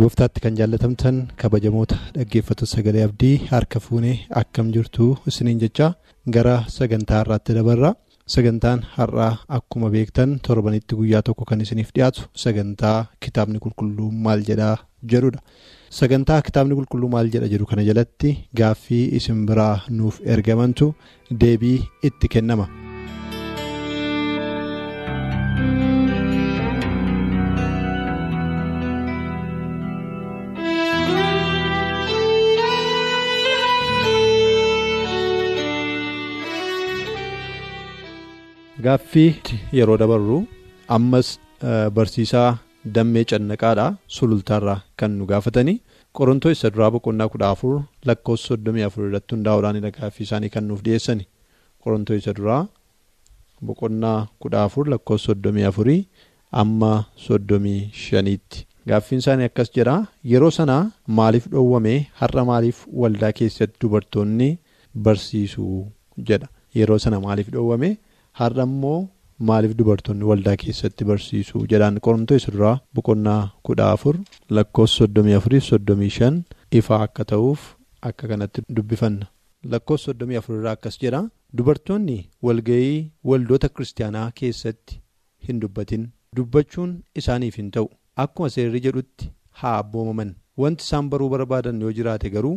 Gooftaatti kan jaallatamtan kabajamoota dhaggeeffattoota sagalee abdii harka fuunee akkam jirtu isiniin jecha gara sagantaa har'aatti dabarra sagantaan har'aa akkuma beektan torbanitti guyyaa tokko kan isiniif dhiyaatu sagantaa kitaabni qulqulluu maal jedhaa jedhudha sagantaa kitaabni qulqulluu maal jedha jedhu kana jalatti gaaffii isin biraa nuuf ergamantu deebii itti kennama. Gaaffii yeroo dabarru ammas barsiisaa dammee cannaqaadhaa sulultaarraa kan nu gaafatanii qorontoo isa duraa boqonnaa kudha afur lakkoofsa soddomii afur irratti hundaa'uudhaanidha gaaffii isaanii kan nuuf dhiyeessani qorontoo isa duraa boqonnaa kudha afur lakkoofsa soddomii afurii amma soddomii shaniitti gaaffiin isaanii akkas jedha yeroo sanaa maaliif dhoowwame har'a maaliif waldaa keessatti dubartoonni barsiisuu jedha yeroo sana maaliif dhoowwame. Har'a immoo maaliif dubartoonni waldaa keessatti barsiisuu? Jedhaan qorontoo isa duraa boqonnaa kudha afur lakkoofsa soddomii afurii soddomii shan ifaa akka ta'uuf akka kanatti dubbifanna. Lakkoofsa soddomii afur irraa akkas jedha. Dubartoonni walga'ii waldoota kiristaanaa keessatti hin dubbatin. Dubbachuun isaaniif hin ta'u. Akkuma seerri jedhutti haa abboomaman wanti isaan baruu barbaadan yoo jiraate garuu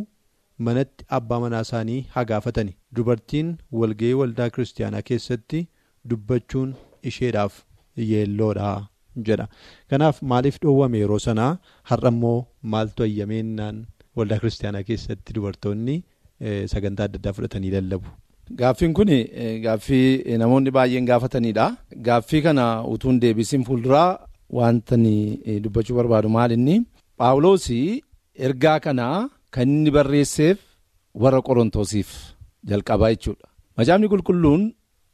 manatti abbaa manaa isaanii haa gaafatani dubartiin walga'ii waldaa kiristaanaa keessatti dubbachuun isheedhaaf yeelloodha jedha kanaaf maaliif dhoowwame yeroo sanaa har'a immoo maaltu ayyameennaan waldaa kiristaanaa keessatti dubartoonni sagantaa adda addaa fudhatanii lallabu. Gaaffiin kun gaaffii namoonni baay'een gaafatanidha. Gaaffii kana utuu hin deebisiin fuulduraa wanta dubbachuu barbaadu maal inni Paawuloos ergaa kanaa. Kan inni barreesseef warra qorontoosiif jalqabaa jechuudha. Macaafni qulqulluun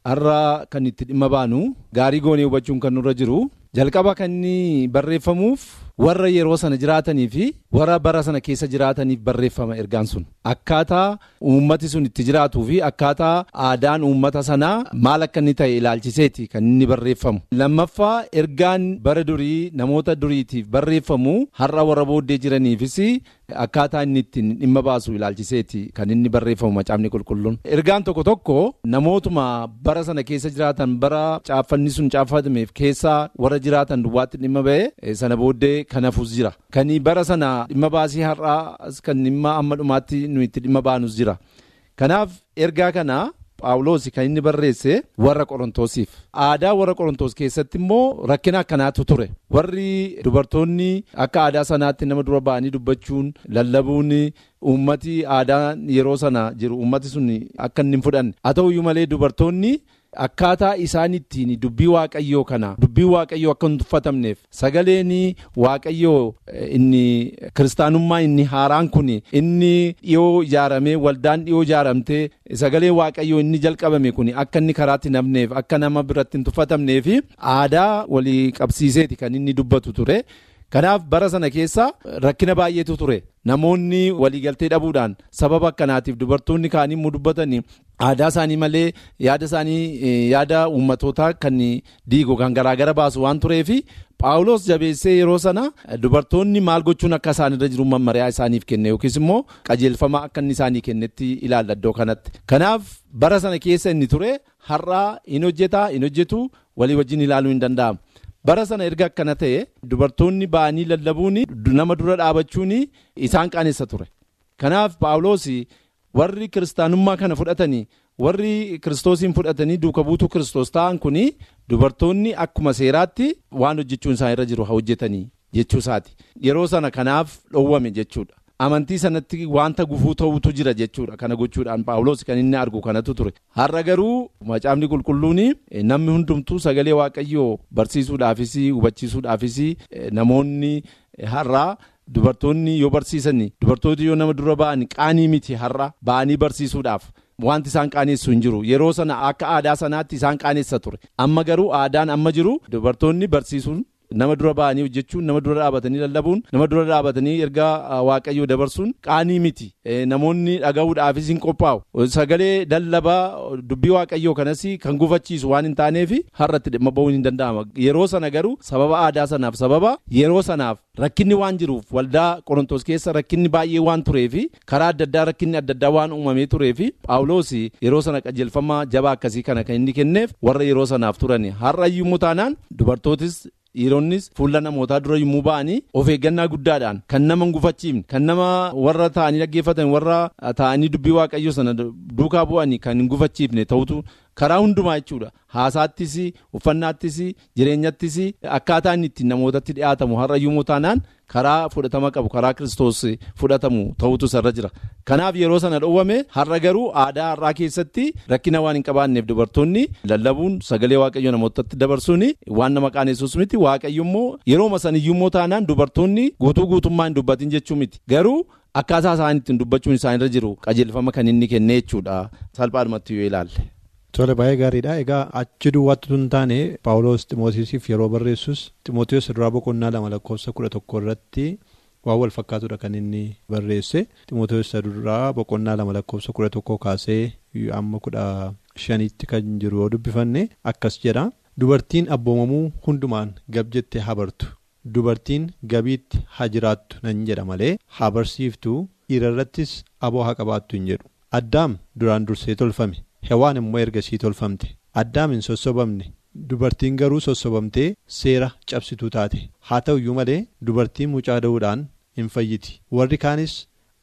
har'a kan itti dhimma baanu gaarii goonee hubachuun kan nurra jiru jalqaba kan inni barreeffamuuf warra yeroo sana jiraatanii fi warra bara sana keessa jiraataniif barreeffama ergaan sun. Akkaataa uummati sun itti jiraatuu fi akkaataa aadaan uummata sanaa maal akka inni ta'e ilaalchiseeti kan inni barreeffamu. Lammaffaa ergaan bara durii namoota duriitiif barreeffamu har'a warra booddee jiraniifis akkaataa inni ittiin dhimma baasu ilaalchiseeti kan inni barreeffamu macaafni qulqulluun. Ergaan tokko tokko namootuma bara sana keessa jiraatan bara caaffanni sun caaffatameef keessa warra jiraatan duwwaatti dhimma ba'e sana booddee kan hafus jira. Kan bara sana dhimma baasii har'aa kan dhimma amma dhumaatti nuyi itti dhimma baanus jira. Kanaaf ergaa kana Paawuloos kan inni barreesse warra qorontoosiif. Aadaa warra qorontoos keessatti immoo rakkina akkanaatu ture. Warri dubartoonni akka aadaa sanaatti nama dura ba'anii dubbachuun lallabuun uummati aadaa yeroo sana jiru uummati sun akka inni hin fudhanne. Haa ta'uyyuu malee dubartoonni. Akkaataa isaan ittiin dubbii waaqayyoo kana dubbii waaqayyoo akka hin tuffatamneef sagaleen waaqayyoo inni kiristaanummaa inni haaraan kun inni dhiyoo ijaaramee waldaan dhiyoo ijaaramtee sagalee waaqayyoo inni jalqabame kun akka inni karaatti nafneef akka nama biratti hin tuffatamneef aadaa walii qabsiiseeti kan inni dubbatu ture. Kanaaf bara sana keessa rakkina baay'eetu ture namoonni waliigaltee dhabuudhaan sababa akkanaatiif dubartoonni kaanii immoo dubbatanii aadaa isaanii malee yaada isaanii yaada uummatootaa kan diigu kan garaagara baasu waan tureef paawuloos jabeessee yeroo sana dubartoonni maal gochuun akka isaanirra jiru mammariyaa isaaniif kenne yookiis immoo qajeelfama akka inni isaanii kennetti ilaalla iddoo kanatti. Kanaaf bara sana keessa inni ture har'aa hin hojjetaa hin hojjetu walii wajjin ilaaluu hin danda'amu. bara sana erga akkana ta'e dubartoonni ba'anii lallabuun nama dura dhaabachuun isaan qaanessa ture kanaaf paawuloos warri kiristaanummaa kana fudhatanii warri kiristoosiin fudhatanii duuka buutuu kiristoos ta'an kun dubartoonni akkuma seeraatti waan hojjechuun isaan irra jiru hojjetanii jechuu isaati. Yeroo sana kanaaf dhoowwame jechuudha. Amantii sanatti wanta gufuu ta'utu jira jechuudha. Kana gochuudhaan paawuloos kan inni argu kanatu ture. Har'a garuu macaafni qulqulluun namni hundumtuu sagalee waaqayyoo barsiisuudhaafis hubachiisuudhaafis namoonni har'a. Dubartoonni yoo barsiisan dubartoonni yoo nama dura ba'an qaanii miti har'a ba'anii barsiisuudhaaf wanti isaan qaanessu hin jiru. Yeroo sana akka aadaa sanaatti isaan qaaneessa ture. Amma garuu aadaan amma jiru dubartoonni barsiisuun nama dura ba'anii hojjechuun nama dura dhaabatanii lallabuun nama dura dhaabatanii ergaa waaqayyoo dabarsuun qaanii miti. Namoonni dhaga'uudhaafis hin qophaa'u. Sagalee lallabaa dubbii waaqayyoo kanas kan gufachiisu waan hin taaneef har'atti dhimma ba'uun hin danda'ama. Yeroo sana garuu sababa aadaa sanaaf sababa yeroo sanaaf rakkinni waan jiruuf waldaa qorontos keessa rakkinni baay'ee waan tureef karaa adda addaa rakkinni adda addaa waan uumamee tureef paawuloos yeroo sana qajeelfama jabaa akkasii kana kan inni kenneef warra yeroo sanaaf turan. Har'a iyyuu taanaan dubartootis dhiironnis fuula namootaa dura yommuu ba'anii of eeggannaa guddaadhaan kan nama gufachiifne kan nama warra ta'anii dhaggeeffatan warra ta'anii dubbii waaqayyo sana duukaa bu'anii kan hin gufachiifne ta'utu karaa hundumaa jechuudha. Haasaattis uffannaattis jireenyattis akkaataa inni ittiin namootatti dhiyaatamu har'a yommuu taanaan karaa fudhatama qabu karaa kiristoos fudhatamu ta'utu sarra jira. Kanaaf yeroo sana dhoowwame har'a garuu aadaa har'aa keessatti rakkina waan hin qabaanneef dubartoonni lallabuun sagalee waaqayyo namootatti dabarsuun waan nama qaanessuus miti. Waaqayyo immoo yeroo saniyyuu taanaan dubartoonni guutuu guutummaa hin dubbatin jechuu miti. Garuu akkaataa isaan ittiin dubbachuun isaanirra jiru qajeelfama kan inni kenne jechuudha. Salphaadhumatti yoo ilaalle. Tole baay'ee gaariidha. Egaa achi duwwaatti tun taane Paawuloos Ximootiisiif yeroo barreessus Ximootiyoos duraa boqonnaa lama lakkoofsa kudha tokko irratti waan wal fakkaatudha kan inni barreesse. Ximootiyoos duraa boqonnaa lama lakkoofsa kudha tokko kaasee amma kudha shaniitti kan jiru yoo dubbifanne akkas jedha. Dubartiin abboomamuu hundumaan gab jettee haa bartu. Dubartiin gabiitti haa jiraattu nan jedha malee haa barsiiftu dhiirarrattis aboo haa qabaattu hin jedhu. Addaam duraan dursee tolfame. Hewaan immoo ergasii tolfamte addaam hin sossobamne dubartiin garuu sossobamtee seera cabsituu taate haa ta'u iyyuu malee dubartiin mucaa da'uudhaan hin fayyiti warri kaanis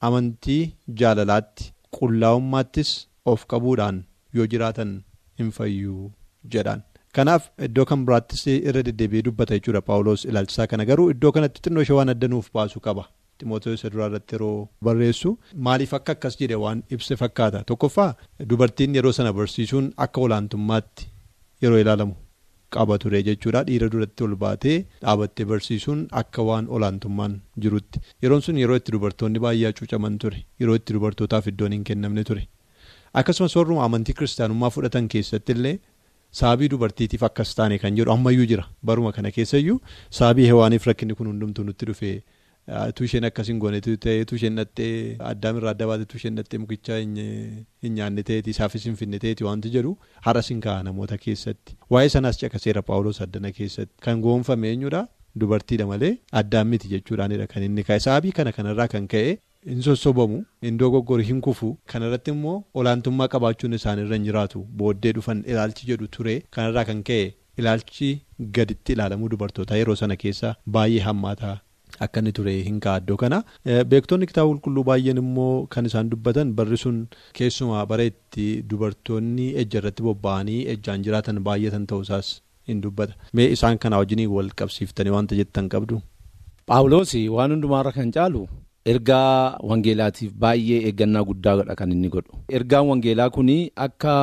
amantii jaalalaatti qullaa'ummaattis of qabuudhaan yoo jiraatan hin fayyuu jedhaan. Kanaaf iddoo kan biraattis irra deddeebi'ee dubbata jechuudha Paawuloos ilaalchisaa kana garuu iddoo kanatti xinnoo ishee waan addanuuf baasu qaba. Ximootoos isa duraa irratti yeroo barreessu maaliif akka akkas jedhe waan ibse fakkaata. Tokkoffaa dubartiin yeroo sana barsiisuun akka olaantummaatti yeroo ilaalamu qaba ture jechuudha. Dhiira duratti ol baatee dhaabattee barsiisuun akka waan olaantummaan jirutti. Yeroon sun yeroo itti dubartoonni baay'ee hacuucaman ture. Yeroo itti dubartootaaf iddoon hin kennamne ture. Akkasumas warruma amantii kiristaanummaa fudhatan keessatti illee saabii dubartiitiif akkas taane kan jedhu ammayyuu jira. Baruma kana keessayyuu saabii hewaaniif rakkinni kun hundumtuu nutti dhufee. Tu isheen akkas hin goone ta'ee tu isheen dhattee addaamirraa adda baate tu isheen dhattee mukicha hin nyaanne ta'eeti isaafis hin finne ta'eeti wanti jedhu haras hin ka'a namoota keessatti. Waa'ee sanaas caqaseera paawuloos addana keessatti. Kan goonfame eenyudha? Dubartiidha malee addaan miti jechuudhaanidha. Kan inni ka'e saabii kana kanarraa kan ka'e hin sossobamu hin dogoggore hin kufu. Kanarratti immoo olaantummaa qabaachuun isaanirra hin jiraatu. Booddee dhufan ilaalchi jedhu ture. Kanarraa kan ka'e ilaalchi gaditti ilaalamuu dubartootaa yeroo sana keessa baay'ee hammaataa. Akka inni ture hin ka'a iddoo kana beektonni kitaaba qulqulluu baay'een immoo kan isaan dubbatan barri sun keessumaa bara itti dubartoonni ejja irratti bobba'anii ejjaan jiraatan baay'atan ta'uusaas hin dubbata mee isaan kana wajjin wal qabsiiftanii wanta jettan qabdu. Paawuloos waan hundumaarra kan caalu ergaa wangeelaatiif baay'ee eeggannaa guddaadha kan inni godhu. Ergaan wangeelaa kun akka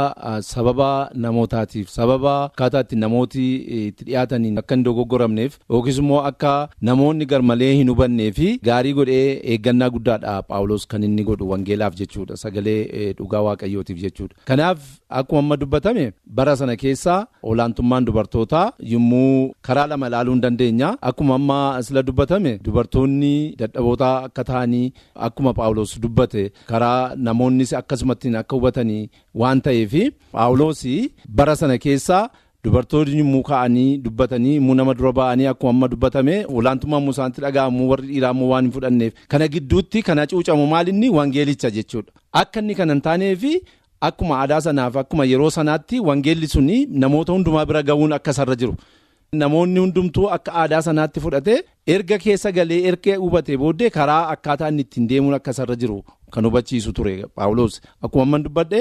sababa namootaatiif sababa akkaataa itti namooti itti dhiyaataniin akka hin dogoggoramneef yookiis immoo akka namoonni garmalee hin hubannee fi gaarii godhee eeggannaa guddaadha Paawuloos kan inni godhu wangeelaaf jechuudha sagalee dhugaa waaqayyootiif jechuudha. Kanaaf akkuma amma dubbatame bara sana keessaa olaantummaan dubartootaa yommuu karaa lama ilaaluu hin dandeenya akkuma amma asila dubbatame dubartoonni dadhaboota akka ta'anii akkuma paawuloos dubbate karaa namoonnis akkasumatti akka hubatanii waan ta'eef paawuloos bara sana keessaa dubartoonni yommuu ka'anii dubbatanii yommuu nama dura ba'anii akkuma amma dubbatame olaantummaa yommuu isaanitti dhaga'amu warri dhiiraa immoo waan hin fudhanneef kana gidduutti kana cuucamu maalinni wangeelicha jechuudha akka inni kana hin taaneef akkuma aadaa sanaaf akkuma yeroo sanaatti wangeelli suni namoota hundumaa bira ga'uun akka sarra jiru. Namoonni hundumtuu akka aadaa sanaatti fudhate erga keessa galee erga hubate booddee karaa akkaataa inni ittiin deemuun akka sarra jiru kan hubachiisu ture Paawuloos akkuma amma dubbadhe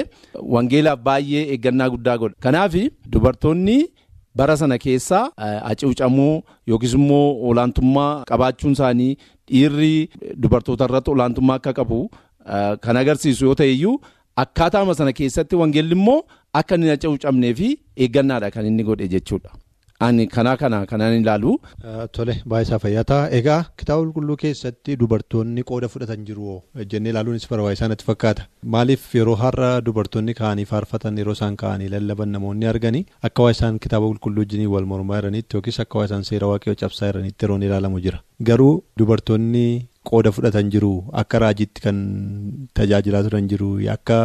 wangeelaaf baay'ee eeggannaa guddaa godha. Kanaaf dubartoonni bara sana keessaa hacuucamuu yookiis immoo olaantummaa qabaachuun isaanii dhiirri dubartoota irratti olaantummaa akka qabu kan agarsiisu yoo ta'e iyyuu akkaataama sana keessatti wangeelli immoo akka inni naca'uu cabnee fi eeggannaadha kan inni godhe jechuudha. Ani kanaa kana kanaan ilaalu. Tole baay'isaa fayyataa egaa kitaaba qulqulluu keessatti dubartoonni qooda fudhatan jiru jennee ilaaluunis barbaachisaa natti fakkaata maaliif yeroo har'a dubartoonni ka'anii faarfatan yeroo isaan ka'anii lallaban namoonni arganii akka waa isaan kitaaba qulqulluu wajjin wal mormaa jiranitti yookiis akka waa isaan seera waaqayyoo cabsaa jiranitti yeroon ilaalamu jira garuu dubartoonni. Qooda fudhatan jiru akka raajiitti kan tajaajilaa turan jiru akka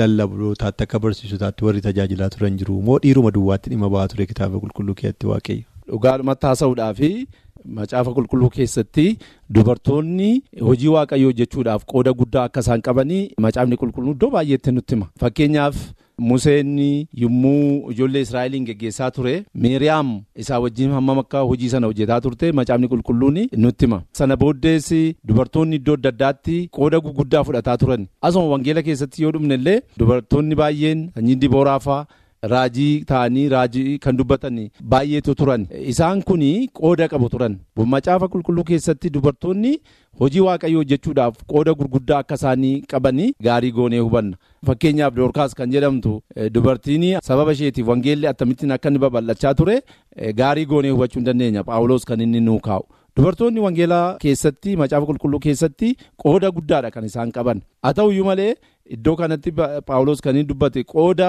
lallabdootaatti akka barsiisotaatti warri tajaajilaa turan jiru moo dhiiruma duwwaatti dhimma ba'aa ture kitaaba qulqulluu keessatti waaqayyo. Dhugaadhumatti haasa'uudhaa fi macaafa qulqulluu keessatti dubartoonni hojii waaqayyoo hojjechuudhaaf qooda guddaa akka isaan qabanii macaafni qulqulluu iddoo baay'eetti nutti hima fakkeenyaaf. Museen yommuu ijoollee Israa'eliin geggeessaa ture Meeriyaam isaa wajjin hammam akka hojii sana hojjetaa turte macaafni qulqulluun nutti hima. Sana booddees dubartoonni iddoo adda addaatti qooda guguddaa fudhataa turan. Asuma wangeela keessatti yoo dhumne illee dubartoonni baay'een sanyii dibooraa fa'aa raajii ta'anii raajii kan dubbatan baay'eetu turan. Isaan kun qooda qabu turan. Macaafa qulqulluu keessatti dubartoonni hojii waaqayyoo hojjechuudhaaf qooda gurguddaa akka isaanii qabanii gaarii goonee hubanna. Fakkeenyaaf Doorkaas kan jedhamtu dubartiin sababa isheetiif wangeelli akkamittiin akka inni babal'achaa ture gaarii goonee hubachuu hin dandeenya. Paawuloos kan inni nuu kaa'u. Dubartoonni wangeelaa keessatti macaafa qulqulluu keessatti qooda guddaadha kan isaan qaban. Haa ta'uyyuu malee iddoo kanatti Paawuloos kan inni dubbate qooda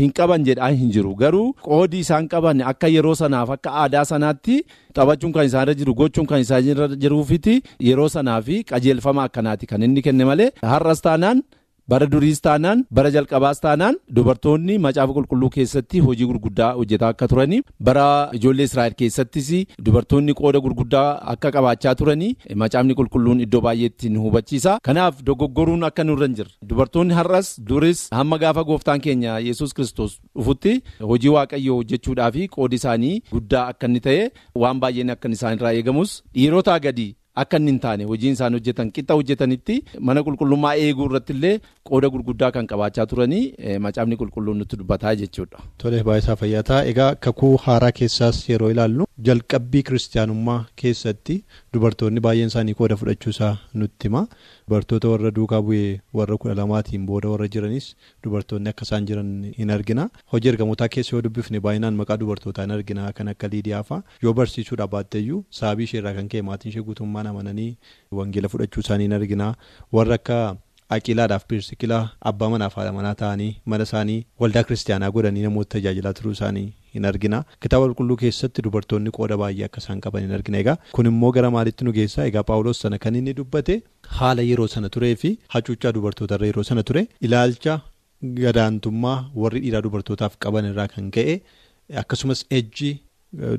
hin qaban jedhaa hin jiru. Garuu qoodi isaan qaban akka yeroo sanaaf akka aadaa sanaatti taphachuun kan isaanirra jiru gochuun kan isaanirra jiruufiti yeroo sanaa fi qajeelfama akkanaati kan inni kenne malee har'as taanaan. Bara duriis taanaan bara jalqabaas taanaan dubartoonni macaafa qulqulluu keessatti hojii gurguddaa hojjetaa akka turanii bara ijoollee israa'el keessattis dubartoonni qooda gurguddaa akka qabaachaa turanii macaafni qulqulluun iddoo baay'eetti nu hubachiisa. Kanaaf dogoggoruun akka nurra hin jirre. Dubartoonni har'as duris hamma gaafa gooftaan keenya yesus kristos dhufutti hojii waaqayyoo hojjechuudhaa fi qoodi isaanii guddaa akka inni ta'e waan baay'een akka isaanirraa eegamus. Dhiirotaa gadi. Akka inni hin taane hojiin isaan hojjetan qixa hojjetanitti mana qulqullummaa eeguu irratti illee qooda gurguddaa kan qabaachaa turanii macaafni qulqulluun nutti dubbataa jechuudha. Tole baay'isaa fayyataa egaa kakuu haaraa keessaas yeroo ilaallu jalqabbii kiristaanummaa keessatti dubartoonni baay'een isaanii qooda fudhachuusaa nutti hima. Dubartoota warra duukaa bu'ee warra kudha lamaatiin booda warra jiranis dubartoonni akka isaan jiran hin argina. Hojii ergamootaa keessa yoo dubbifne baay'inaan maqaa dubartootaa hin argina kan akka Liidiyaa fa'a. Yoo barsiisuudhaaf baatteeyyuu sababii isheerraa kan ka'e maatiin ishee guutummaan amananii wangeela fudhachuu isaanii hin argina. Warra akka Aqilaadhaaf Pirsikilaa abbaa manaaf haadha manaa ta'anii mana isaanii waldaa kiristaanaa godhanii namoota tajaajilaa turuu isaanii hin argina. Kitaaba qulqulluu keessatti dubartoonni qooda baay'ee akka isaan qaban hin argina. Egaa kun immoo gara maalitti nu geessaa? Egaa Paawuloos sana kan inni dubbate haala yeroo sana turee fi hacuuccaa dubartootarra yeroo sana ture ilaalcha gadaantummaa warri dhiiraa dubartootaaf qaban irraa kan ka'e akkasumas ejji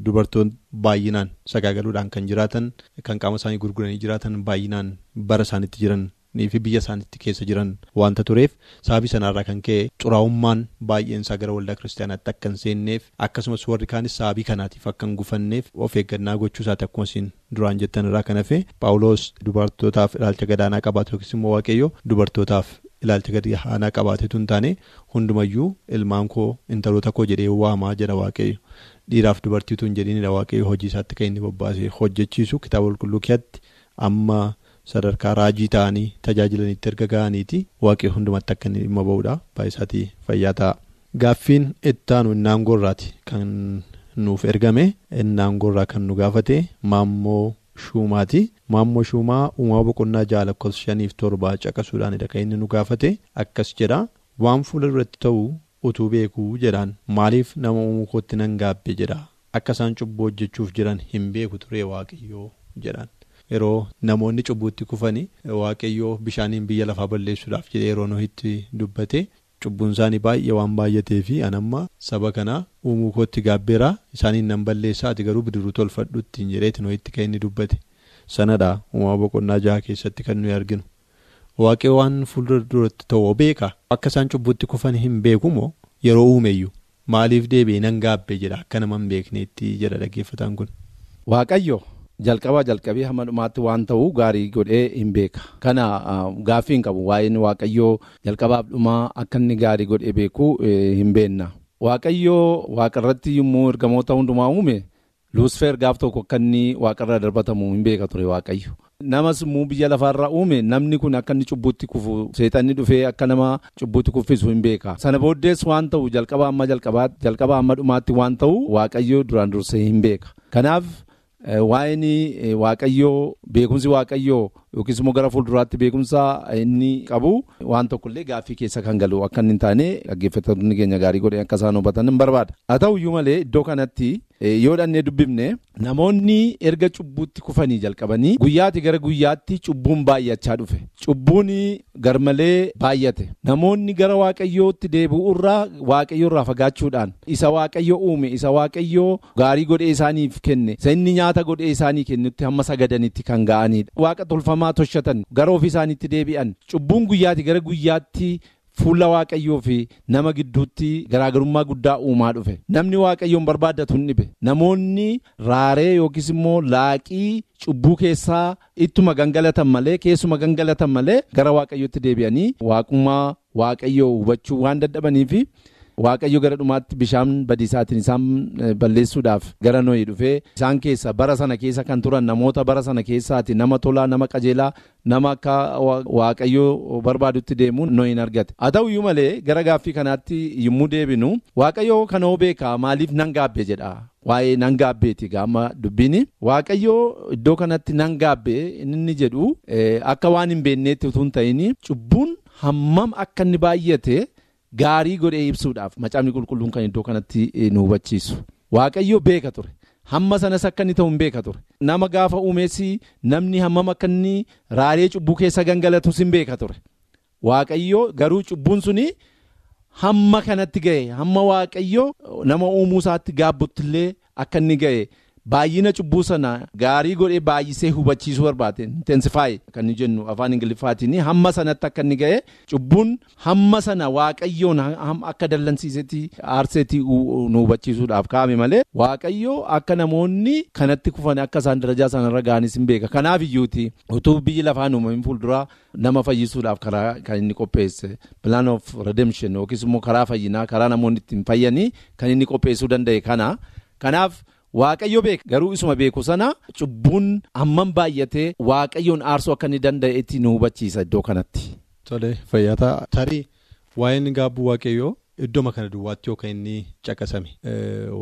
dubartoonni baay'inaan sagaagaluudhaan kan jiraatan kan qaama isaanii gurguranii jiraatan baay'inaan bara isaanitti jiran. Fi biyya isaanitti keessa jiran wanta tureef sababii sanarraa kan ka'e xuraa'ummaan baay'een isaa gara waldaa kiristaanaatti akka hin seenneef akkasumas warri kaanis sababii kanaatiif akka hin gufanneef of eeggannaa gochuu isaati akkuma isin duraan jettan irraa kan hafe paawuloos dubartootaaf ilaalcha gadaanaa qabaate yookiis immoo waaqayyo dubartootaaf ilaalcha gadaanaa qabaatetu hin taane hundumayyuu ilmaan koo intaloota koo jedhee waamaa jedha waaqayyo dhiiraaf dubartiitu hin jedhinidha waaqayyo hojii isaatti kan inni bobbaasee hojjechiisu kitaaba qulqulluu keessatti amma. Sadarkaa raajii ta'anii tajaajilaniitti erga ga'aniiti waaqayyo hundumatti akka inni dhimma ba'uudha baay'isaatii fayyaa ta'a. Gaaffiin ittaanu innaangoorraati kan nuuf ergame. Innaangoorraa kan nu gaafate maammoo shuumaati. Maammoo shuumaa uumaa boqonnaa ja'a lakkoofsa shaniif torbaa caqasuudhaanidha kan inni nu gaafate akkas jedha. Waan fuula duratti ta'u utuu beekuu jedhaan maaliif nama uumuu kootti nan gaabbe? jedha. Akka isaan cubbuu hojjechuuf jiran hin beeku ture waaqayyoo? jedhaan. Yeroo namoonni cubbuutti kufanii waaqayyoo bishaaniin biyya lafaa balleessuudhaaf jedhee yeroo nuhitti dubbate. Cubbuun isaanii baay'ee waan baay'atee fi anamma saba kanaa uumuu kootti gaabbeeraa isaaniin nan balleessaa ati garuu bidiruu tolfadhuutti jedheeti nuhitti kan inni dubbate. Sanadha uumaa boqonnaa jaha keessatti kan nuyi arginu. Waaqayyo waan fuuldura duratti ta'uu beeka akka isaan cubbuutti kufan hin beekumoo yeroo uumeyyuu maaliif deebi'ee nan gaabbe? jedha. Akka nama hin beekneetti jedha dhaggeeffataan kun. Waaqayyo. Jalqabaa jalqabee hamma dhumaatti waan ta'uu gaarii godhee hin beeka kana gaaffii hin qabu waa'een waaqayyoo jalqabaaf dhumaa akka inni gaarii godhee beeku hin beenna waaqayyoo waaqarratti yommuu ergamoota hundumaa uume luusfeer gaaf tokko akka inni waaqarraa darbatamu hin beeka ture waaqayyo. Namas immoo biyya lafaarraa uume namni kun akka inni cubbuutti kufu seexanni dhufee akka nama cubbuutti kuffisu hin beeka. Sana booddees waan ta'u jalqaba amma jalqaba amma dhumaatti waan ta'u waaqayyo duraan dursee hin beeka. Kanaaf waa'een waaqayyoo beekumsi waaqayyoo yookiis immoo gara fuulduraatti beekumsa inni qabu waan tokkollee gaaffii keessa kan galu akka inni hin taane dhaggeeffattoonni keenya gaarii godhee akka isaan hubatan hin barbaada. Haa ta'u iyyuu malee iddoo kanatti yoo dhannee dubbifne namoonni erga cubbuutti kufanii jalqabanii guyyaatti gara guyyaatti cubbuun baay'achaa dhufe. Cubbuun garmalee baay'ate. Namoonni gara waaqayyootti deebi'u irraa waaqayyo irraa fagaachuudhaan isa waaqayyo uume isa waaqayyo gaarii godhee isaaniif kenne inni nyaata godhee isaanii kennutti hamma sagadanitti kan ga'anidha. Waaqa tolfamaa toshatan gara ofii isaaniitti deebi'an cubbuun guyyaatti gara guyyaatti. Fuula waaqayyoo fi nama gidduutti garaagarummaa guddaa uumaa dhufe namni waaqayyoon barbaadatu hin dhibe namoonni raaree yookiis immoo laaqii cubbuu keessaa ittuma gangalatan malee keessuma gangalatan malee gara waaqayyootti deebi'anii waaqummaa waaqayyoo hubachuu waan dadhabaniifi. Waaqayyo gara dhumaatti bishaan badiisaatiin isaan balleessuudhaaf gara nooyi dhufee isaan keessa bara sana keessa kan turan namoota bara sana keessaati nama tolaa nama qajeelaa nama akka waaqayyo barbaadutti deemuun nooyin argate. Haa ta'u iyyuu malee gara gaaffii kanaatti yommuu deebinu waaqayyo kanoo beekaa maaliif nan gaabbe jedha. Waa'ee nan gaabbeeti gaama dubbiin waaqayyo iddoo kanatti nan gaabbee inni jedhu akka waan hin beekneetti utuu hin ta'in cubbuun hammam akka inni baay'ate. Gaarii godhee ibsuudhaaf macaafni qulqulluun kan iddoo kanatti nu hubachiisu. Waaqayyo beeka ture. Hamma sanas akka inni ta'u hin beeka ture. Nama gaafa uumeessi namni hammam akka inni raaree cubbuu keessa gangalatus hin beeka ture. Waaqayyo garuu cubbuun suni hamma kanatti ga'e hamma waaqayyo nama uumuu isaatti gaabbutti illee akka inni ga'e. Baay'ina cubbuu sana gaarii godhee baay'isee hubachiisuu barbaade intensifaayi kan inni jennu afaan ingiliffaatiin hamma sanatti akka inni ga'e cubbuun hamma sana waaqayyoon akka dallansiisetti aarseetti nu hubachiisuudhaaf kaa'ame malee waaqayyoo akka namoonni kanatti kufan akka isaan darajaa sanarra ga'anis hin beeka kanaaf iyyuuti utuu biyyi lafaan uumamin fuulduraa nama fayyisuudhaaf karaa kan inni qopheesse plan of redemption yookiis immoo karaa fayyinaa karaa namoonni ittiin fayyanii kan inni qopheessuu danda'e kana kanaaf. Waaqayyo beeka garuu isuma beeku sana cubbuun hammam baay'atee waaqayyoon aarsuu akka inni danda'etti nu hubachiisa iddoo kanatti. Tole fayyataa tarii waa'een gaabbuu waaqayyoo iddooma kana duwwaatti yoo kan inni caqasame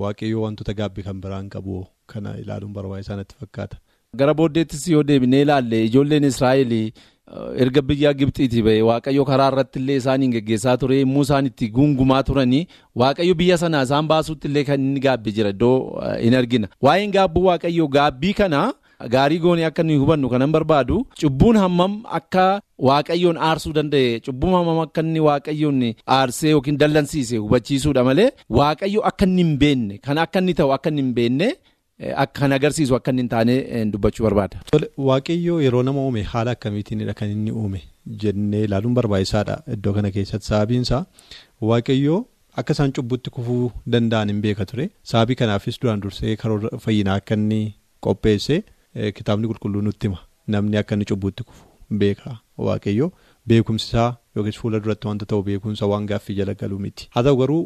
waaqayyoo wantoota gaabbii kan biraan qabu kana ilaaluun barbaachisaa natti fakkaata. Gara booddeettis yoo deebinee ilaalle ijoolleen Israa'el erga biyya Gibxiitii ba'e waaqayyo karaa irratti illee isaaniin geggeessaa ture yommuu isaan itti gungumaa turanii waaqayyo biyya sana isaan baasuutti illee kan inni gaabbi jira iddoo hin argina. Waa'een gaabbuu waaqayyoo gaabbii kana gaarii goonee akka nuyi hubannu kanan barbaadu cubbuun hammam akka waaqayyoon aarsuu danda'e cubbuun hammam akka inni waaqayyoon aarsee yookiin dallansiise hubachiisuudha malee waaqayyo akka inni hin beekne kan akka inni ta'u akka inni hin beekne. Kan agarsiisu akka inni hin taane dubbachuu barbaada. Waaqayyoo yeroo nama uume haala akkamiitiinidha kan inni uume jennee ilaaluun barbaachisaadha iddoo kana keessatti sababiinsaa waaqayyoo akka isaan cubbutti kufuu danda'an hin beeka ture sababii kanaafis duraan dursee karoora fayyinaa akka inni qopheesse kitaabni qulqulluu nutti hima namni akka inni cubbutti kufu beeka waaqayyoo beekumsisaa yookiis fuula duratti wanta ta'u beekumsa waan gaaffii jala galuu miti haa ta'u garuu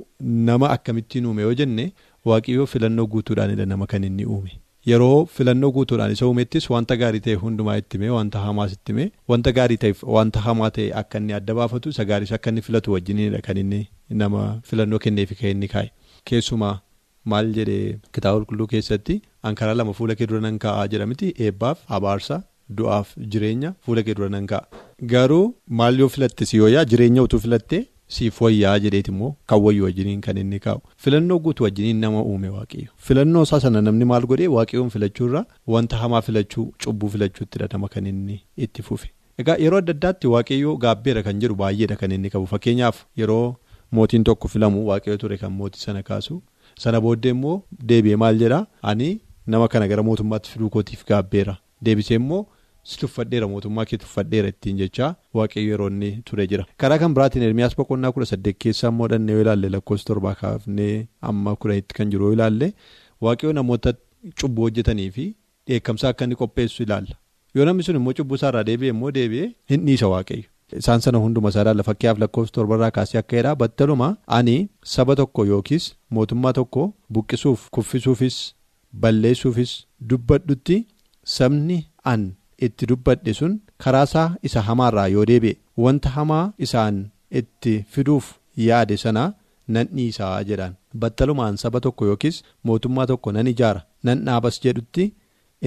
nama akkamittiin uume yoo jenne. Waaqayyoo filannoo guutuudhaanidha nama kan inni uume. Yeroo filannoo guutuudhaan isa uumettis wanta gaarii ta'e hundumaa itti himee wanta hamaas itti himee wanta gaarii ta'eef wanta hamaa ta'e akka inni adda baafatu isa gaariis akka inni filatu wajjinidha kan inni nama filannoo kenneefi kan inni kaa'e keessumaa maal jedhee kitaaba qulqulluu keessatti ankaraa lama fuula kee dura nan kaa'aa jedhamti eebbaaf abaarsa du'aaf jireenya fuula kee dura nan kaa'a. Garuu maal yoo filatte si yooyaa? Jireenya utuu filatte. Siif wayyaa jedheeti immoo kan wayyu wajjiniin kan inni kaa'u. Filannoo guutuu wajjiniin nama uume waaqayyo filannoo isaa sana namni maal godhee waaqayyoon filachuurra wanta hamaa filachuu cubbuu filachuuttidha nama kan inni itti fufe. Egaa yeroo adda addaatti waaqayyoo gaabbeera kan jedhu baay'eedha kan inni qabu. Fakkeenyaaf yeroo mootiin tokko filamu waaqayyo ture kan mootii sana kaasu sana booddee immoo deebi'ee maal jedhaa? Ani nama kana gara mootummaatti fiduu kootiif gaabbeera. Deebisee immoo. Si tuffadheera mootummaa kee tuffadheera ittiin jechaa waaqayyo yeroo inni ture jira. Karaa kan biraatiin ermiyaas boqonnaa kudha saddeet keessaa immoo dhannee yoo ilaalle lakkoofsa torbaa kaafnee amma kudhanitti kan jiru yoo ilaalle waaqayyo namoota cubbuu hojjetanii fi dheekkamsaa akka inni qopheessu ilaalla. Yoo namni sun immoo cubbuu isaarraa deebi'e immoo deebi'ee hin dhiisa waaqayyo. Isaan sana hunduma isaa ilaalla fakkiyaaf lakkoofsa torbarraa kaasee akka jedhaa battaluma ani saba tokko yookiis mootummaa tokko buqqisuuf kuffisuufis balleessuufis dubbadhutti sabni an itti dubbadhe sun karaa isaa isa hamaarraa yoo deebi'e wanta hamaa isaan itti fiduuf yaade sana nan dhiisaa jedhaan battalumaan saba tokko yookiis mootummaa tokko nan ijaara. Nan dhaabas jedhutti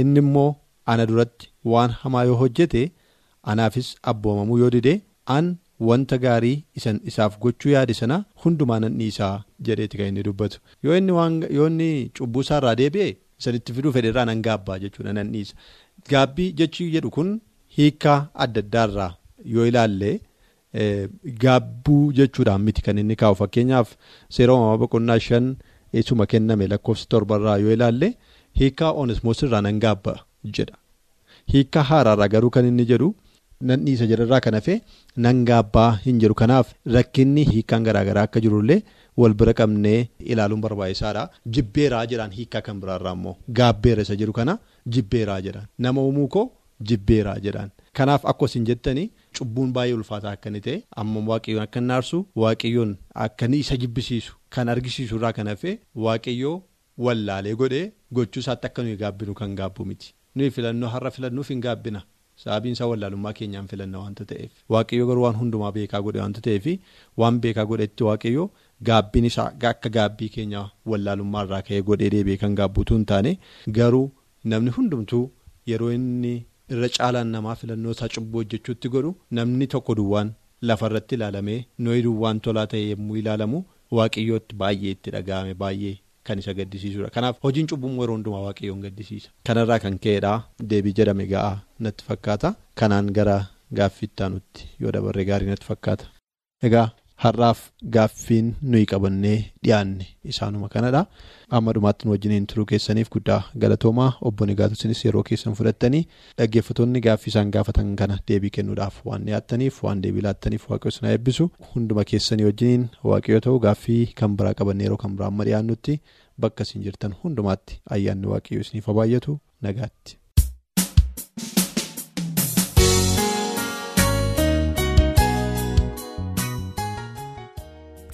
inni immoo ana duratti waan hamaa yoo hojjete anaafis abboomamuu yoo dide an wanta gaarii isan isaaf gochuu yaade sana hundumaa nan dhiisaa jedheeti kan inni dubbatu. Yoo inni cubbuu isaarraa deebi'e isanitti fiduu fedherraa nan gaabbaa jechuudha nan dhiisa gaabbii jechi jedhu kun hiikaa adda addaarraa yoo ilaalle gaabbuu jechuudhaan miti kan inni kaa'u. Fakkeenyaaf seera uumamaa boqonnaa shan eessuma kenname lakkoofsa torbarraa yoo ilaalle hiikaa oonismoosirraa nan gaabba jedha. Hiikaa haaraarraa garuu kan inni jedhu. nan dhiisa jedharraa kan hafe nan gaabbaa hin jedhu. Kanaaf rakkinni hiikaan garaagaraa akka jirullee wal bira qabnee ilaaluun barbaachisaadha. Jibbeeraa jedhaan hiikaa kan biraarraa immoo gaabbeera isa jedhu kana jibbeeraa jedhaan nama uumuu koo jibbeeraa jedhaan kanaaf akkos hin jettanii cubbuun baay'ee ulfaataa akka inni ta'e amma waaqayyoon akka inni aarsu waaqayyoon akka inni isa jibbisiisu kan argisiisu irraa kan hafe waaqayyoo wallaalee godhee gochuu isaatti akka nuyi gaabbinu kan gaabbu miti. Nuyi filannoo har'a filannuuf hin gaabbina. Sababiin isaa wallaalummaa keenyaan filanna waanta ta'eef. Waaqayyo garuu waan hundumaa beekaa godhe waanta ta'eef waan beekaa godhetti waaqayyo gaabbiin isaa akka gaabbii keenya wallaalummaa irraa ka'ee godhee deebi'ee kan gaabbuutu hin taane garuu namni hundumtuu yeroo inni irra caalaan namaa filannoo isaa cubbuu hojjechuutti godhu namni tokko duwwaan lafarratti ilaalamee nooyi duwwaan tolaa ta'e yommuu ilaalamu waaqayyootti baay'ee itti dhaga'ame baay'ee. Kan isa gaddisiisudha. Kanaaf hojiin cubbuun yeroo hundumaa waaqayyoon gaddisiisa. Kanarraa kan ka'edha deebii jedhame ga'aa natti fakkaata. Kanaan gara gaaffii ittaanutti yoo dabarre gaarii natti fakkaata. Egaa har'aaf gaaffiin nuyi qabannee dhiyaanne isaanuma kanadha. Amma dhumaatti nu wajjiniin turuu keessaniif guddaa galatoomaa. Obbo Nigaatusinis yeroo keessan fudhattanii dhaggeeffattoonni gaaffii isaan gaafatan kana deebii kennuudhaaf waan dhiyaattaniif waan deebii laattaniif waaqayyo isin eebbisu. Hunduma keessanii wajjiniin waaqayyo ta'uu gaaffii kan biraa qabanne yeroo kan biraa amma dhiyaannutti bakka isin jirtan hundumaatti ayyaanni waaqayyo isiniif baay'atu nagaatti.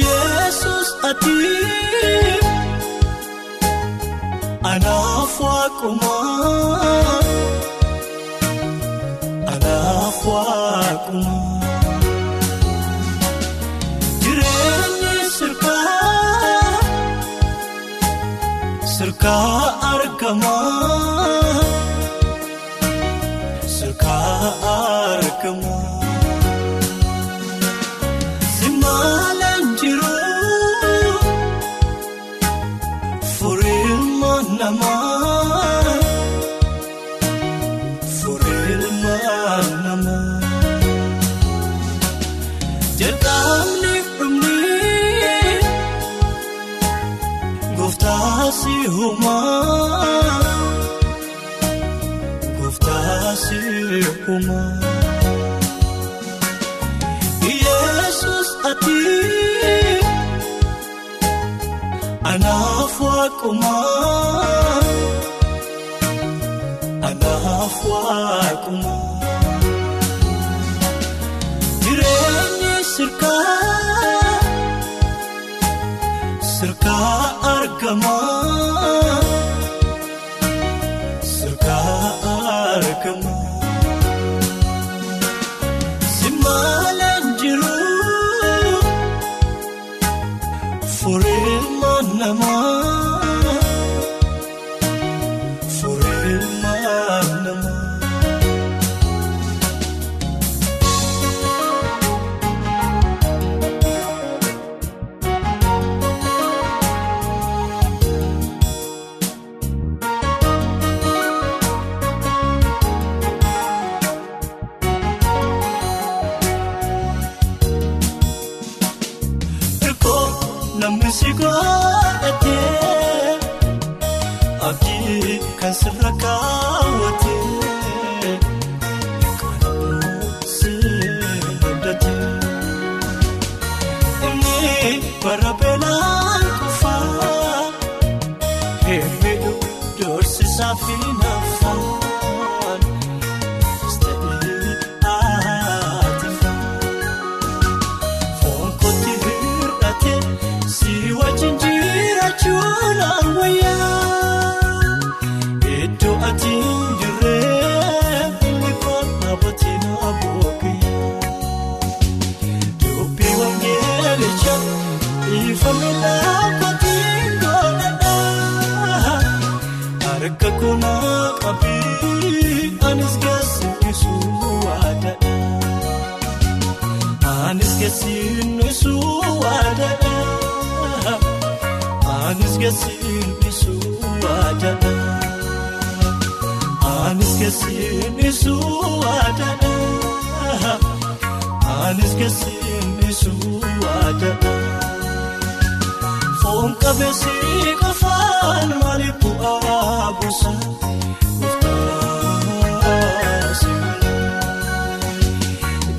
Yesus ati anaaf waaquma anaaf waaquma jireenyi sirkaa sirkaa argama. Sirkaa furiilma sirkaa argama keessummisuu waadana anis keessummisuu waadana anis keessummisuu waadana foon qabeessi qofaan maali bu'aa buusa murtaasa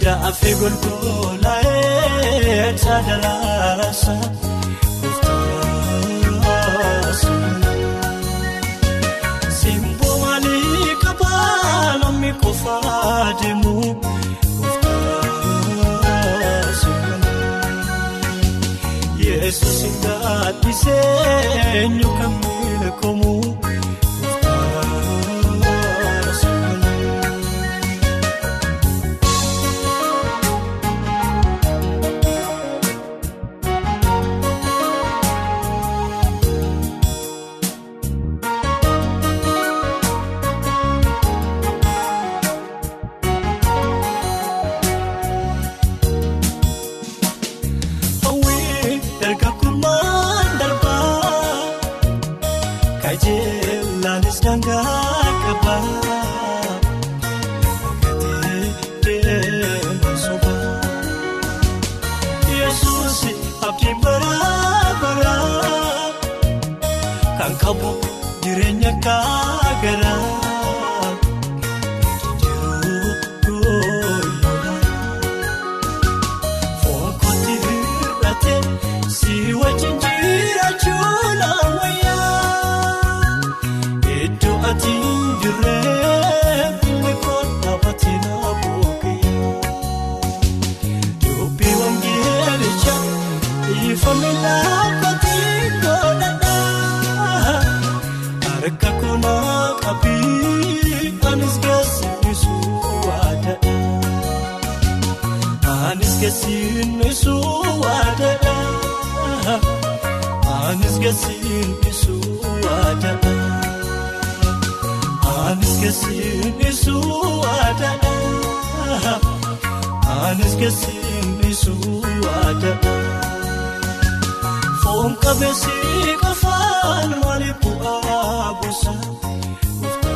jaafee golgolaa'ee sadarasa. qofaa deemu. Yesuus hin taatise eenyu kan beekamu. Anis keessiin isuu waadadhaa Anis keessiin isuu waadadhaa Anis keessiin isuu waadadhaa. Saawwan qabeessi qofaan malee bu'aa buusa murtaasa.